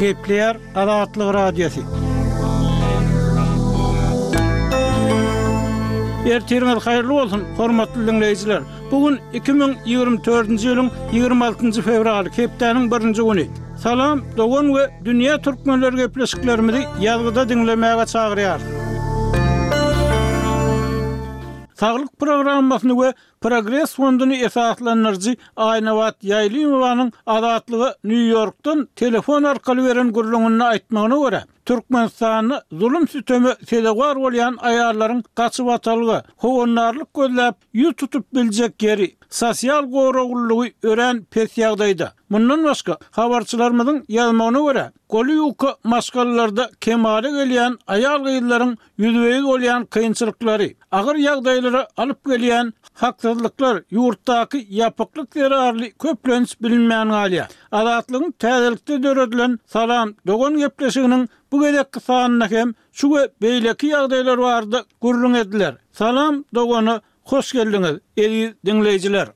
Gepleýär Azatlyk Radiosy. Ertiriňiz haýyrly bolsun, hormatly diňleýjiler. Bu gün 2024-nji ýylyň 26-njy fewraly, hepdäniň birinji güni. Salam, dogan we dünýä türkmenleri gepleşiklerimizi ýazgyda diňlemäge çagyrýarys. Saglyk programmasyny we Progres fonduny esaslandyryjy Aýnabat Ýaýlymowanyň Azatlyga Nýu-Ýorkdan telefon arkaly beren gürrüňinde aýtmagyna görä, Türkmenistanda zulum-süteme sezewar bolýan aýallaryň gaçybatalga, howandarlyk gözläp ýüz tutup biljek ýeri, sosial goraglylygy örän pes ýagdaýda. Mundan başga, habarçylarymyzyň ýazmagyna görä, goly ýuka maşgalalarda kemala gelýän aýal-gyzlaryň ýüzbe-ýüz bolýan kynçylyklary, agyr ýagdaýlara alyp gelýän haksyzlyklar ýurtdaky ýapyklyk zerarly köplenç bilinmän galýar. Azatlygyň täzelikde döredilen Salam, dogan gepleşiginiň bu gezekki sanynda hem şu we beýleki ýagdaýlar barada gürrüň ediler. Salam, dogana hoş geldiňiz, eziz diňleýjiler!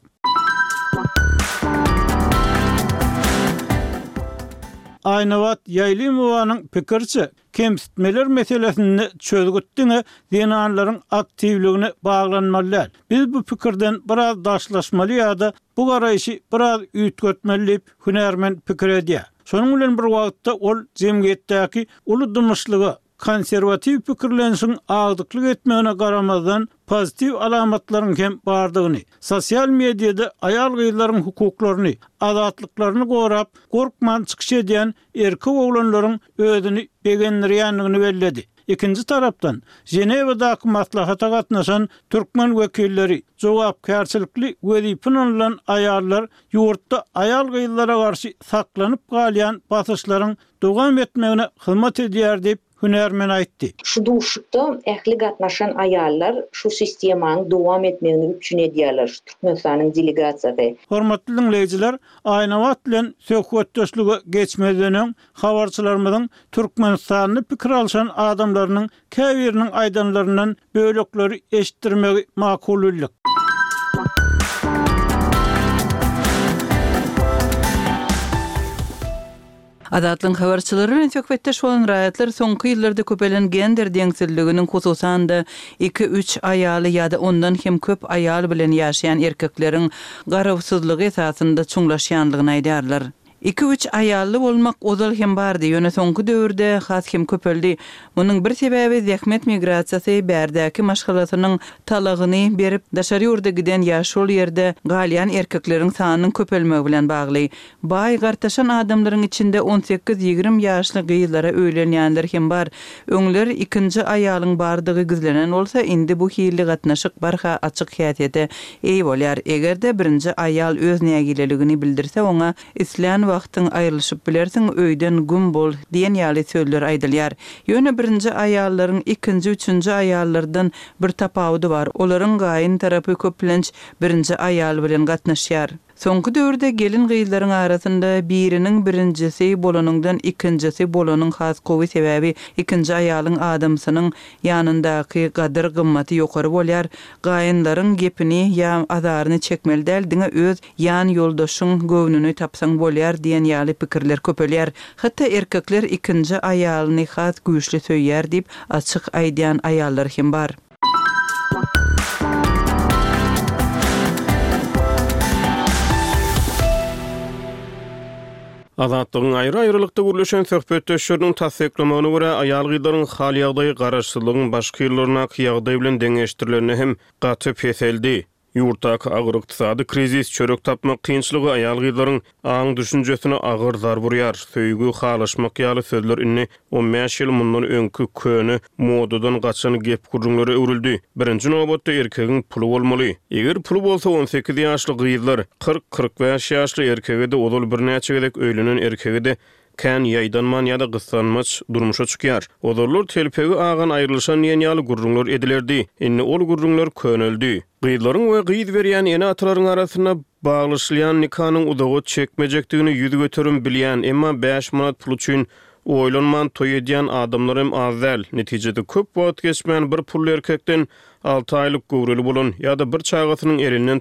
Aýnabat Ýaýlymowanyň pikiriçe, Kemsitmeler meselesinde çözgüt diňe zenanlaryň aktiwligine baglanmaly däl. Biz bu pikirden biraz daşlaşmaly ýa-da bu garaýşy biraz üýtgetmeli diýip, hünärmen pikir edýär. Şonuň bilen bir wagtda, ol jemgyýetdäki uly dymyşlyga, konserwatiw pikirlenişiň agdyklyk etmegine garamazdan, pozitiw alamatlaryň hem bardygyny, sosial mediada aýal-gyzlaryň hukuklaryny, azatlyklaryny gorap, gorkman çykyş edýän erkek oglanlaryň özüni begendirýändigini belledi. Ikinji tarapdan, Ženewadaky maslahata gatnaşan türkmen wekilleri jogapkärçilikli wezipin alynan aýallar ýurtda aýal-gyzlara garşy saklanyp galýan basyşlaryň dowam etmegine hyzmat edýär diýip, hünärmen aýtdy. Şu duşuşykda ähli gatnaşan aýallar şu sistemanyň dowam etmegini üpjün edýärler, şu Türkmenistanyň delegasiýasy. Hormatly diňleýjiler, Aýnabat bilen söhbetdeşlige geçmezden öň, habarçylarymyzyň türkmenistanly pikir alyşan adamlarynyň käbiriniň aýdanlaryndan bölekleri eşitdirmegi makul bildik. Azatlygyň habarçylary bilen söhbetdeş bolan raýatlar soňky ýyllarda köpelen gender deňsizliginiň, hususan-da, iki, üç aýaly ýa-da ondan hem köp aýal bilen ýaşaýan erkekleriň garawsyzlygy esasynda çuňlaşýandygyny aýdýarlar. Iki, üç aýally bolmak ozal hem bardy, ýöne soňky döwürde has hem köpeldi. Munuň bir sebäbi zähmet migrasiýasy, bärdäki maşgalasynyň talagyny berip, daşary ýurda giden ýa şol ýerde galýan erkekleriň sanynyň köpelmegi bilen bagly. Baý, gartaşan adamlaryň içinde on sekiz-ýigrimi ýaşly gyzlara öýlenýänler hem bar. Öňler ikinji aýalyň bardygy gizlenen bolsa, indi bu hilli gatnaşyk barha açyk häsiýete eýe bolýar. Eger-de birinji aýal öz nägileligini bildirse, oňa Islän wagtyň aýrylyşyp bilersiň, öýden güm bol diýen ýaly sözler aýdylýar. Ýöne birinji aýallaryň ikinji-üçünji aýallardan bir tapawudy bar, olaryň gaýyn tarapy köplenç birinji aýal bilen gatnaşýar. Soňky döwürde gelin-gyzlaryň arasynda biriniň birinjisi bolanyňdan ikinjisi bolanyň has gowy sebäbi ikinji aýalyň adamsynyň ýanyndaky gadyr gymmaty ýokary bolýar, gaýynlaryň gepini ýa azaryny çekmeli däl diňe öz ýan ýoldaşyň göwnüni tapsaň bolýar diýen ýaly pikirler köpelýär. Hatda erkekler ikinji aýalyny has güýçli söýýär diýip açyk aýdýan aýallar hem bar. Azatlygyň aýry-aýrylykda gürleşen söhbetdeşleriniň tassyklamagyna görä, aýal-gyzlaryň hal-ýagdaýy garaşsyzlygyň başky ýyllaryndaky ýagdaý bilen deňeşdirilende hem gaty peseldi. Ýurtdaky agyr ykdysady krizis, çörek tapmak kynçylygy aýal-gyzlaryň aň-düşünjesine agyr zarb urýar. Söýgi, halaşmak ýaly sözler indi on bäş ýyl mundan öňki köne, modadan gaçan gep-gürrüňlere öwrüldi. Birinji nobatda erkegiň puly bolmaly. Eger puly bolsa, on sekiz ýaşly gyzlar, kyrk, kyrk bäş ýaşly erkege-de, ozal birnäçe gezek öýlenen erkege-de Kän ýaýdanman ýa-da gyssanmaç durmuşa çykýar. Ozallar telpegi agan aýrylyşan diýen ýaly gürrüňler edilerdi. Indi ol gürrüňler köneldi. Gyzlaryň we gyz berýän ene-atalaryň arasynda baglaşylýan nikanyň uzaga çekmejekdigini ýüz göterim bilýän, emma bäş manat pul üçin oýlanman toý edýän adamlar hem az däl. Netijede köp wagt geçmän bir pully erkekden alty aýlyk göwreli bolan ýa-da bir çagasynyň elinden